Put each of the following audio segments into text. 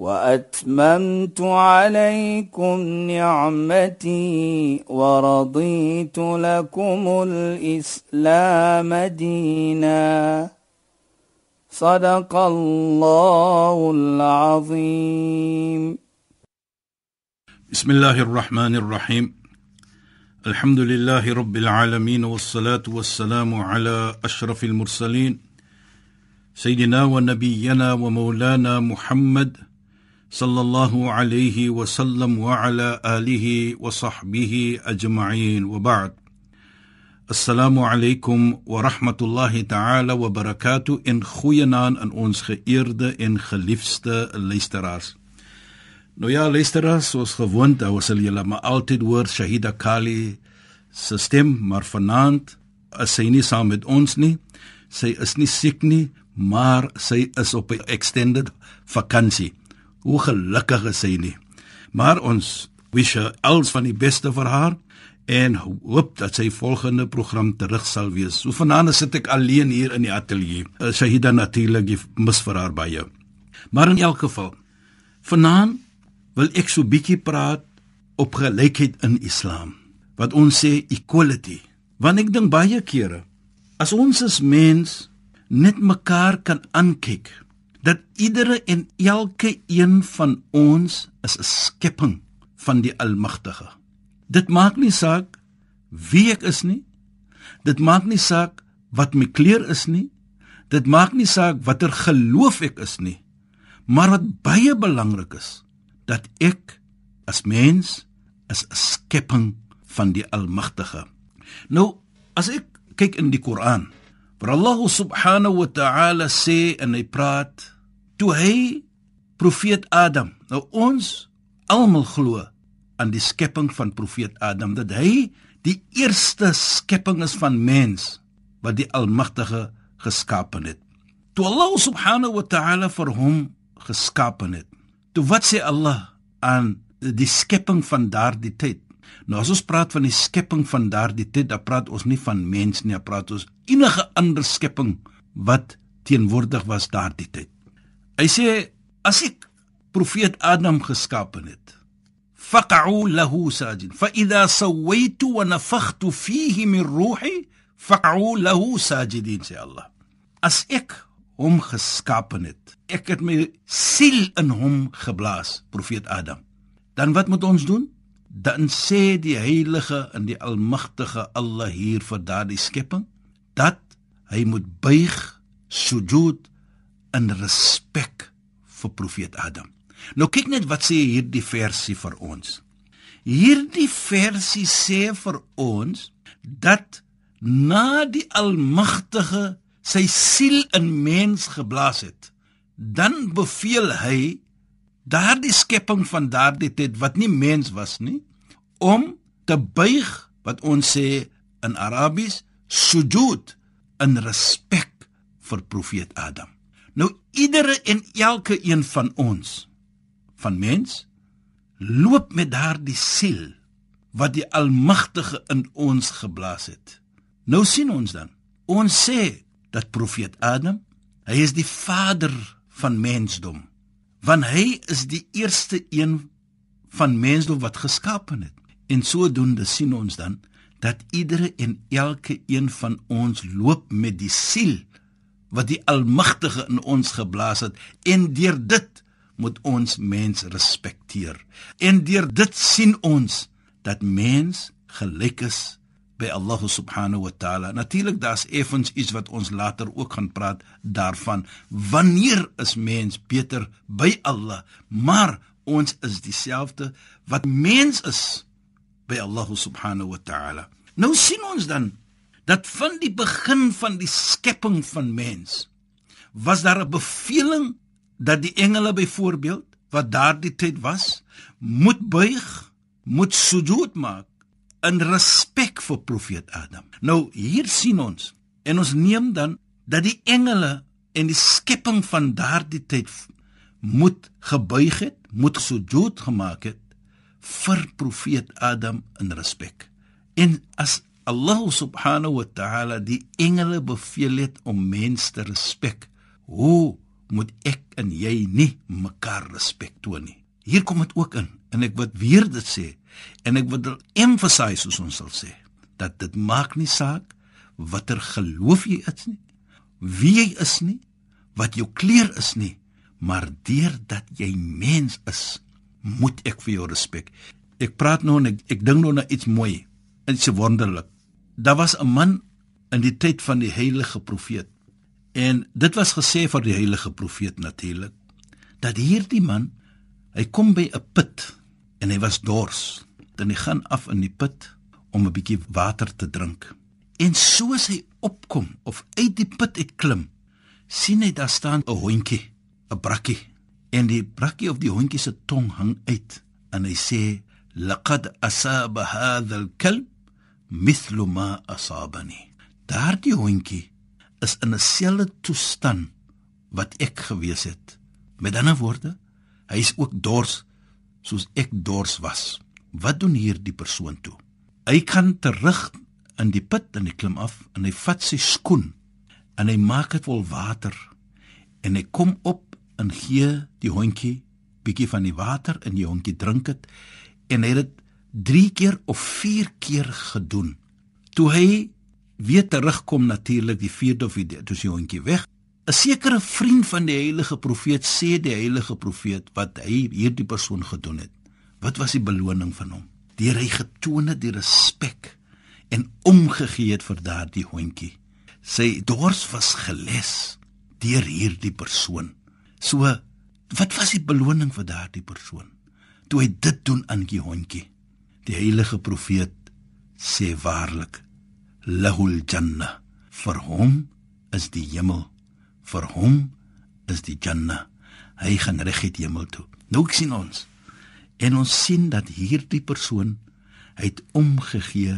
وأتممت عليكم نعمتي ورضيت لكم الإسلام دينا. صدق الله العظيم. بسم الله الرحمن الرحيم. الحمد لله رب العالمين والصلاة والسلام على أشرف المرسلين. سيدنا ونبينا ومولانا محمد صلى الله عليه وسلم وعلى اله وصحبه اجمعين وبعد السلام عليكم ورحمه الله تعالى وبركاته in goeie naam aan ons geëerde en geliefde luisteraars. Nou ja, luisteraars, soos gewoond, ou sal julle maar altyd hoor Shahida Kali se stem, maar vanaand is sy nie saam met ons nie. Sy is nie siek nie, maar sy is op 'n extended vakansie. Hoe gelukkig is sy nie. Maar ons wish her alles van die beste vir haar en hoop dat sy volgende program terug sal wees. So vanaand sit ek alleen hier in die ateljee. Eh, Shahida natuurlik mis vir haar baie. Maar in elk geval, vanaand wil ek so bietjie praat op gelykheid in Islam. Wat ons sê equality. Want ek dink baie kere as ons as mens net mekaar kan aankyk dat iedere en elke een van ons is 'n skepping van die Almagtige. Dit maak nie saak wie ek is nie. Dit maak nie saak wat my kleur is nie. Dit maak nie saak watter geloof ek is nie. Maar wat baie belangrik is, dat ek as mens is 'n skepping van die Almagtige. Nou, as ek kyk in die Koran, waar Allah subhanahu wa ta'ala sê en hy praat toe hy profeet Adam. Nou ons almal glo aan die skepping van profeet Adam dat hy die eerste skepping is van mens wat die Almagtige geskapen het. Toe Allah subhanahu wa ta'ala vir hom geskapen het. Toe wat sê Allah aan die skepping van daardie tyd? Nou as ons praat van die skepping van daardie tyd, dan praat ons nie van mens nie, dan praat ons enige ander skepping wat teenwoordig was daardie tyd. Hy sê as ek profeet Adam geskapen het, faq'u lahu sajid, fa idha sawaitu wa nafakhtu fihi min ruhi, faq'u lahu sajidin sê Allah. As ek hom geskapen het, ek het my siel in hom geblaas, profeet Adam. Dan wat moet ons doen? Dan sê die heilige en die almagtige Allah hier vir daardie skepping dat hy moet buig sujud in respek vir profeet Adam. Nou kyk net wat sê hierdie versie vir ons. Hierdie versie sê vir ons dat na die almagtige sy siel in mens geblaas het, dan beveel hy daardie skepping van daardie tyd wat nie mens was nie om te buig wat ons sê in Arabies sujud in respek vir profeet Adam. Nou iedere en elke een van ons van mens loop met daardie siel wat die Almagtige in ons geblaas het. Nou sien ons dan. Ons sê dat profeet Adam, hy is die vader van mensdom want hy is die eerste een van mensdom wat geskapen het. En sodoende sien ons dan dat iedere en elke een van ons loop met die siel wat die Almagtige in ons geblaas het en deur dit moet ons mens respekteer. En deur dit sien ons dat mens gelyk is by Allah subhanahu wa ta'ala. Natuurlik daar's effens iets wat ons later ook gaan praat daarvan. Wanneer is mens beter by Allah? Maar ons is dieselfde wat mens is by Allah subhanahu wa ta'ala. Nou sien ons dan dat van die begin van die skepping van mens was daar 'n beveling dat die engele byvoorbeeld wat daardie tyd was, moet buig, moet sujud maak in respek vir profeet Adam. Nou hier sien ons en ons neem dan dat die engele en die skepping van daardie tyd moet gebuig het, moet sujud gemaak het vir profeet Adam in respek. En as Allah subhanahu wa ta'ala die engele beveel het om mense te respek, hoe moet ek en jy nie mekaar respek toon nie? Hier kom dit ook in en ek wil weer dit sê en ek wil emphasize soos ons sal sê dat dit maak nie saak watter geloof jy is nie wie jy is nie wat jou kleur is nie maar deurdat jy mens is moet ek vir jou respek. Ek praat nou en ek, ek dink nou na iets mooi iets wonderlik. Daar was 'n man in die tyd van die heilige profeet. En dit was gesê vir die heilige profeet natuurlik dat hierdie man hy kom by 'n put en hy was dors dan hy gaan af in die put om 'n bietjie water te drink. En soos hy opkom of uit die put uit klim, sien hy daar staan 'n hondjie, 'n brakkie. En die brakkie of die hondjie se tong hang uit en hy sê: "Laqad asaba hadha al-kalb mithlu ma asabani." Daardie hondjie is in 'n selfde toestand wat ek gewees het. Met ander woorde, hy is ook dors soos ek dors was. Wat doen hierdie persoon toe? Hy kan terug in die put en hy klim af en hy vat sy skoen en hy maak dit vol water en hy kom op en gee die hondjie bietjie van die water en die hondjie drink dit en hy het dit 3 keer of 4 keer gedoen. Toe hy weer terugkom natuurlik die vierde of die toe sy hondjie weg. 'n Sekere vriend van die heilige profeet sê die heilige profeet wat hy hierdie persoon gedoen het. Wat was die beloning van hom? Deur hy getoon het die respek en omgegee het vir daardie hondjie. Sy dors was geles deur hierdie persoon. So, wat was die beloning vir daardie persoon? Toe hy dit doen aan die hondjie. Die heilige profeet sê waarlik lahul janna vir hom is die hemel vir hom is die janna hy gaan reg het hemel toe nou sien ons En ons sien dat hierdie persoon het omgegee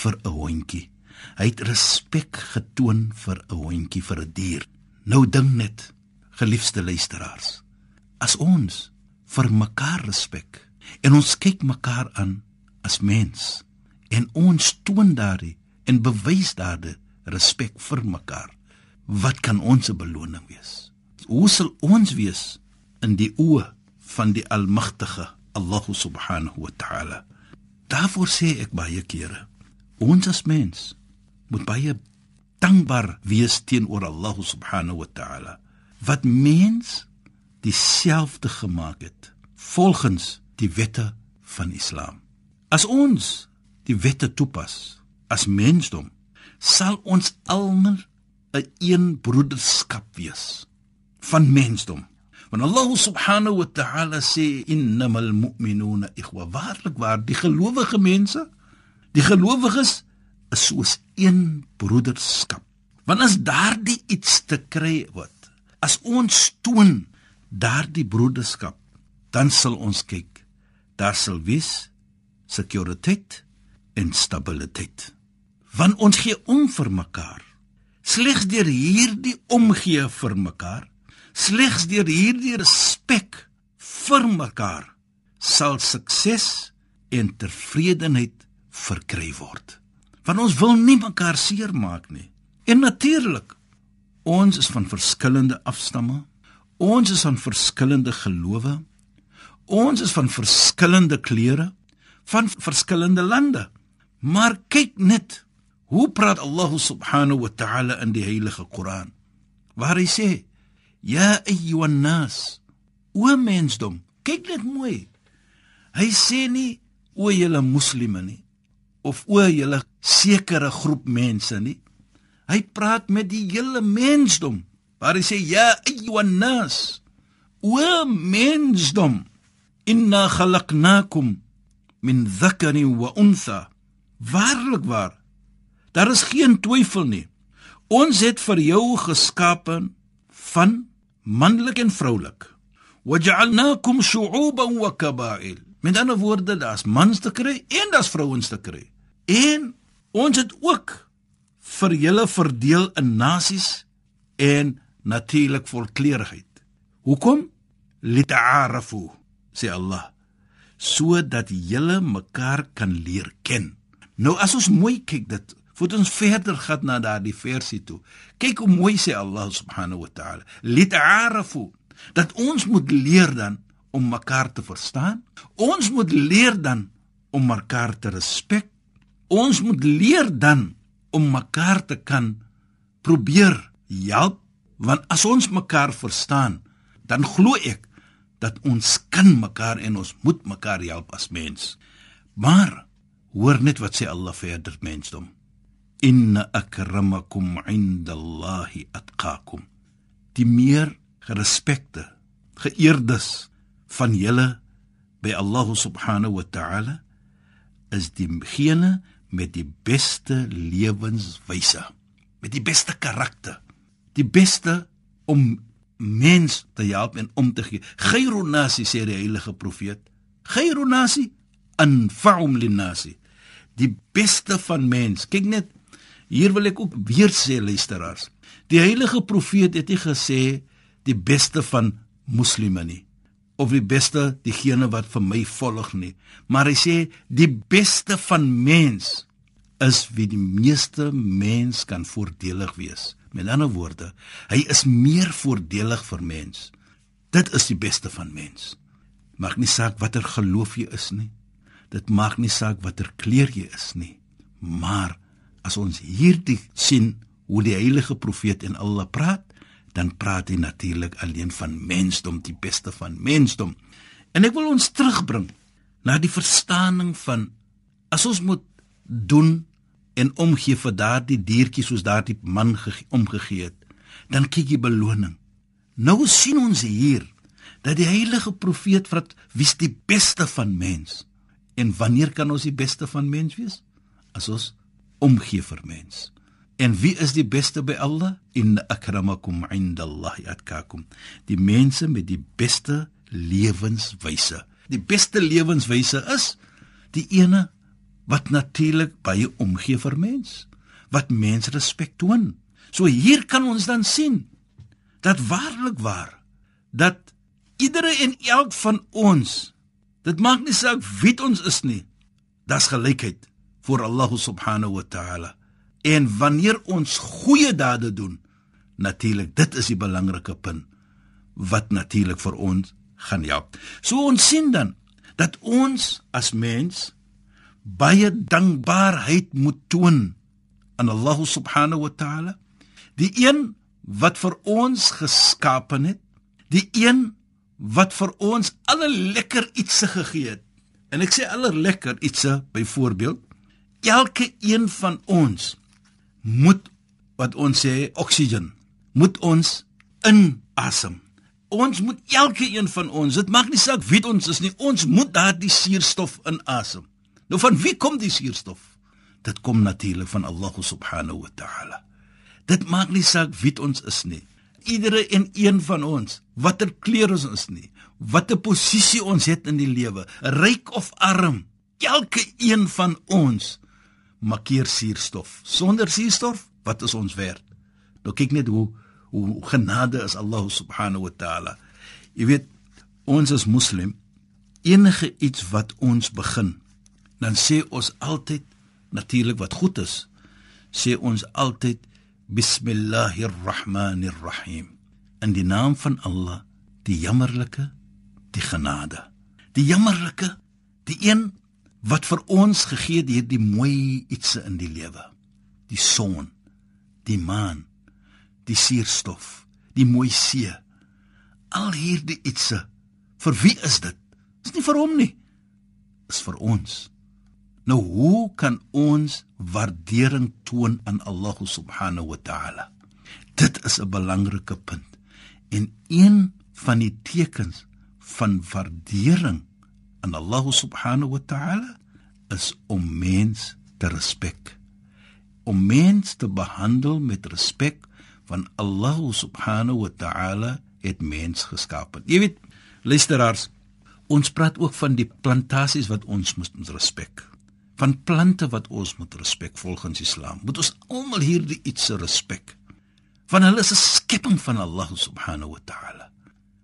vir 'n hondjie. Hy het respek getoon vir 'n hondjie, vir 'n dier. Nou dink net, geliefde luisteraars, as ons vir mekaar respek en ons kyk mekaar aan as mens en ons toon daardie en bewys daardie respek vir mekaar, wat kan ons beloning wees? Hoe sal ons wees in die oë van die Almagtige? Allah subhanahu wa ta'ala. Daarvoor sê ek baie kere, ons as mens moet baie dankbaar wees teenoor Allah subhanahu wa ta'ala wat mens dieselfde gemaak het volgens die wette van Islam. As ons die wette toepas as mensdom, sal ons almal 'n een broederskap wees van mensdom. Want Allah subhanahu wa ta'ala sê innamal mu'minuna ikhwa. Waarlik waar die gelowige mense, die gelowiges is soos een broederskap. Want as daardie iets te kry word, as ons toon daardie broederskap, dan sal ons kyk, daar sal wees sekuriteit en stabiliteit. Want ons gee om vir mekaar. Slegs deur hierdie omgee vir mekaar Slegs deur hierdie respek vir mekaar sal sukses en tevredenheid verkry word. Want ons wil nie mekaar seermaak nie. En natuurlik, ons is van verskillende afstamme. Ons is van verskillende gelowe. Ons is van verskillende kleure, van verskillende lande. Maar kyk net, hoe praat Allah subhanahu wa ta'ala in die heilige Koran? Waar hy sê: Ja ayyuhan nas. O mensdom, kyk net mooi. Hy sê nie o julle moslime nie of o julle sekere groep mense nie. Hy praat met die hele mensdom. Waar hy sê ja ayyuhan nas. O mensdom, inna khalaqnakum min dhakarin wa untha. Waarlik waar. Daar is geen twyfel nie. Ons het vir jou geskape van manlik en vroulik. waja'alnakum shu'uban wa kaba'il. Met ander woorde, daar's mans te kry en daar's vrouens te kry. En ons het ook vir julle verdeel in nasies en natuurlik volkleurigheid. Hoekom? Lita'arafu, sê Allah, sodat julle mekaar kan leer ken. Nou as ons mooi kyk dit Voet ons verder gaan na daardie versie toe. Kyk hoe mooi sê Allah subhanahu wa ta'ala. Lit'arafu dat ons moet leer dan om mekaar te verstaan. Ons moet leer dan om mekaar te respek. Ons moet leer dan om mekaar te kan probeer help want as ons mekaar verstaan, dan glo ek dat ons kan mekaar en ons moet mekaar help as mens. Maar hoor net wat sê Allah verder mensdom inna akramakum indallahi atqakum die meer gerespekte geëerdes van julle by Allah subhanahu wa ta'ala is diegene met die beste lewenswyse met die beste karakter die beste om mens te help en om te gee. Khairun nasi sê die heilige profeet. Khairun nasi anfa'um lin nasi. Die beste van mens. Kyk net Hier wil ek ook weer sê luisteraars. Die heilige profeet het nie gesê die beste van moslime nie of die beste diegene wat vir my volg nie, maar hy sê die beste van mens is wie die meeste mens kan voordelig wees. Met ander woorde, hy is meer voordelig vir mens. Dit is die beste van mens. Maak nie saak watter geloof jy is nie. Dit maak nie saak watter kleur jy is nie, maar as ons hierdie sien hoe die heilige profeet en Allah praat, dan praat hy natuurlik alleen van mensdom, die beste van mensdom. En ek wil ons terugbring na die verstaaning van as ons moet doen en omgee vir daardie diertjie soos daardie man omgegee het, dan kyk jy beloning. Nou sien ons hier dat die heilige profeet vra wie's die beste van mens? En wanneer kan ons die beste van mens wees? As ons omgee vir mens. En wie is die beste by Allah? In akramakum indallahi atkakum. Die mense met die beste lewenswyse. Die beste lewenswyse is die ene wat natuurlik baie omgee vir mens, wat mens respek toon. So hier kan ons dan sien dat waarlik waar dat iedere en elk van ons dit maak nie saak wie ons is nie. Das gelykheid voor Allah subhanahu wa ta'ala. En wanneer ons goeie dade doen, natuurlik, dit is die belangrike punt wat natuurlik vir ons gaan help. So ons sien dan dat ons as mens baie dankbaarheid moet toon aan Allah subhanahu wa ta'ala, die een wat vir ons geskaap het, die een wat vir ons alle lekker ietsie gegee het. En ek sê alle lekker ietsie byvoorbeeld elke een van ons moet wat ons sê oksien moet ons inasem. Ons moet elke een van ons, dit maak nie saak wie ons is nie, ons moet daardie suurstof inasem. Nou van wie kom die suurstof? Dit kom natuurlik van Allah subhanahu wa ta'ala. Dit maak nie saak wie ons is nie. Iedere en een van ons, watter kleur ons is nie, watter posisie ons het in die lewe, ryk of arm, elke een van ons makkeer suurstof. Sonder suurstof, wat is ons werd? Nou kyk net hoe hoe genade is Allah subhanahu wa taala. Jy weet, ons as moslim enige iets wat ons begin, dan sê ons altyd natuurlik wat goed is. Sê ons altyd bismillahir rahmanir rahim. In die naam van Allah, die jammerlike, die genade. Die jammerlike, die een wat vir ons gegee het hierdie mooi ietsie in die lewe. Die son, die maan, die suurstof, die mooi see. Al hierdie ietsie. Vir wie is dit? Dis nie vir hom nie. Dis vir ons. Nou hoe kan ons waardering toon aan Allah subhanahu wa ta'ala? Dit is 'n belangrike punt. En een van die tekens van waardering aan Allah subhanahu wa ta'ala is om mens te respek. Om mens te behandel met respek van Allah subhanahu wa ta'ala het mens geskaap. Jy weet, Luisteraars, ons praat ook van die plantasies wat ons moet respek. Van plante wat ons moet respek volgens Islam. Moet ons almal hierdie iets respek. Van hulle is 'n skepping van Allah subhanahu wa ta'ala.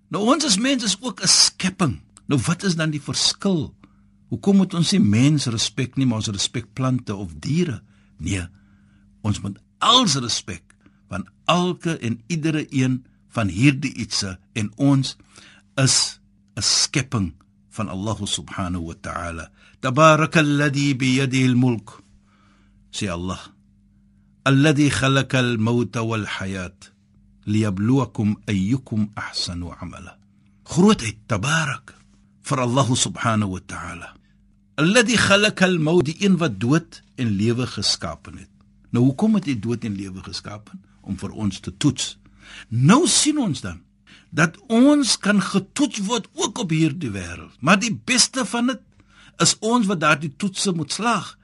Nou ons as mense is ook 'n skepping. Nou wat is dan die verskil? Hoekom moet ons nie mens respek nie, maar ons respek plante of diere? Nee. Ons moet als respek van elke en iedere een van hierdie ietsse en ons is 'n skepping van Allah subhanahu wa ta'ala. Tabarakalladhi bi yadihi al-mulk. Sê Allah. Alladhi khalaqa al-mauta wal-hayat liyabluwakum ayyukum ahsanu amala. Grootheid tabarak vir Allah subhanahu wa ta'ala. Alladhi khalaqa al-maut in wat dood en lewe geskaap het. Nou hoekom het hy dood en lewe geskaap om vir ons te toets? Nou sien ons dan dat ons kan getoets word ook op hierdie wêreld. Maar die beste van dit is ons wat daardie toetse moet slaag.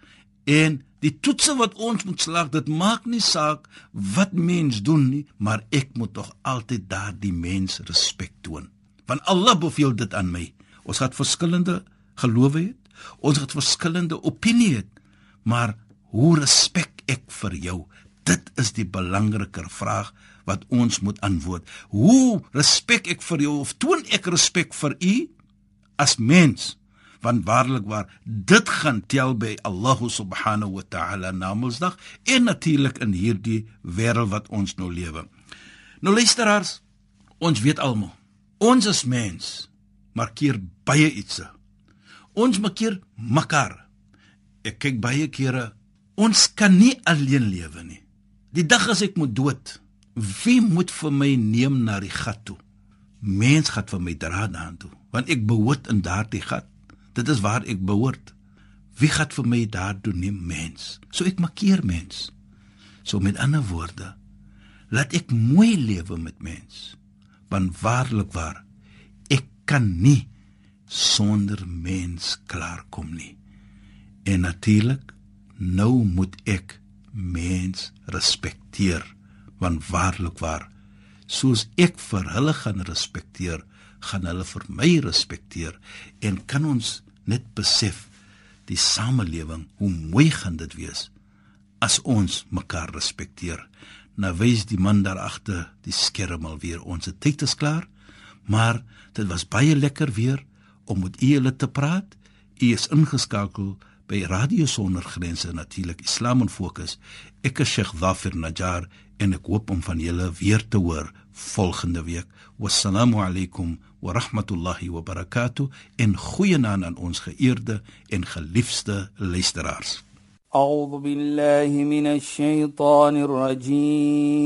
En die toetse wat ons moet slaag, dit maak nie saak wat mens doen nie, maar ek moet tog altyd daardie mens respek toon. Want Allah beveel dit aan my. Ons het verskillende gelowe het. Ons het verskillende opinie het. Maar hoe respek ek vir jou? Dit is die belangriker vraag wat ons moet antwoord. Hoe respek ek vir jou of toon ek respek vir u as mens? Want waarlik waar dit gaan tel by Allah subhanahu wa ta'ala na Mondsdag en natuurlik in hierdie wêreld wat ons nou lewe. Nou luisteraars, ons weet almal, ons as mens markeer baie ietsie. Ons markeer mekaar. Ek kyk baie kere ons kan nie alleen lewe nie. Die dag as ek moet dood, wie moet vir my neem na die gat toe? Mens gaan vir my dra daan toe, want ek behoort in daardie gat. Dit is waar ek behoort. Wie gaan vir my daar toe neem mens? So ek markeer mens. So met ander woorde, laat ek mooi lewe met mens. Want waarlik waar, ek kan nie sonder mens klaarkom nie. En natuurlik, nou moet ek mens respekteer want waarlik waar soos ek vir hulle gaan respekteer gaan hulle vir my respekteer. En kan ons net besef die samelewing hoe mooi gaan dit wees as ons mekaar respekteer. Nou wys die man daar agter die skerm al weer ons tyd is klaar maar dit was baie lekker weer om met julle te praat u is ingeskakel by Radio Sonder Grense natuurlik Islam en Fokus ek is Sheikh Zafir Najjar en ek hoop om van julle weer te hoor volgende week. Wassalamu alaykum wa rahmatullahi wa barakatuh en goeienaand aan ons geëerde en geliefde luisteraars. أعوذ بالله من الشيطان الرجيم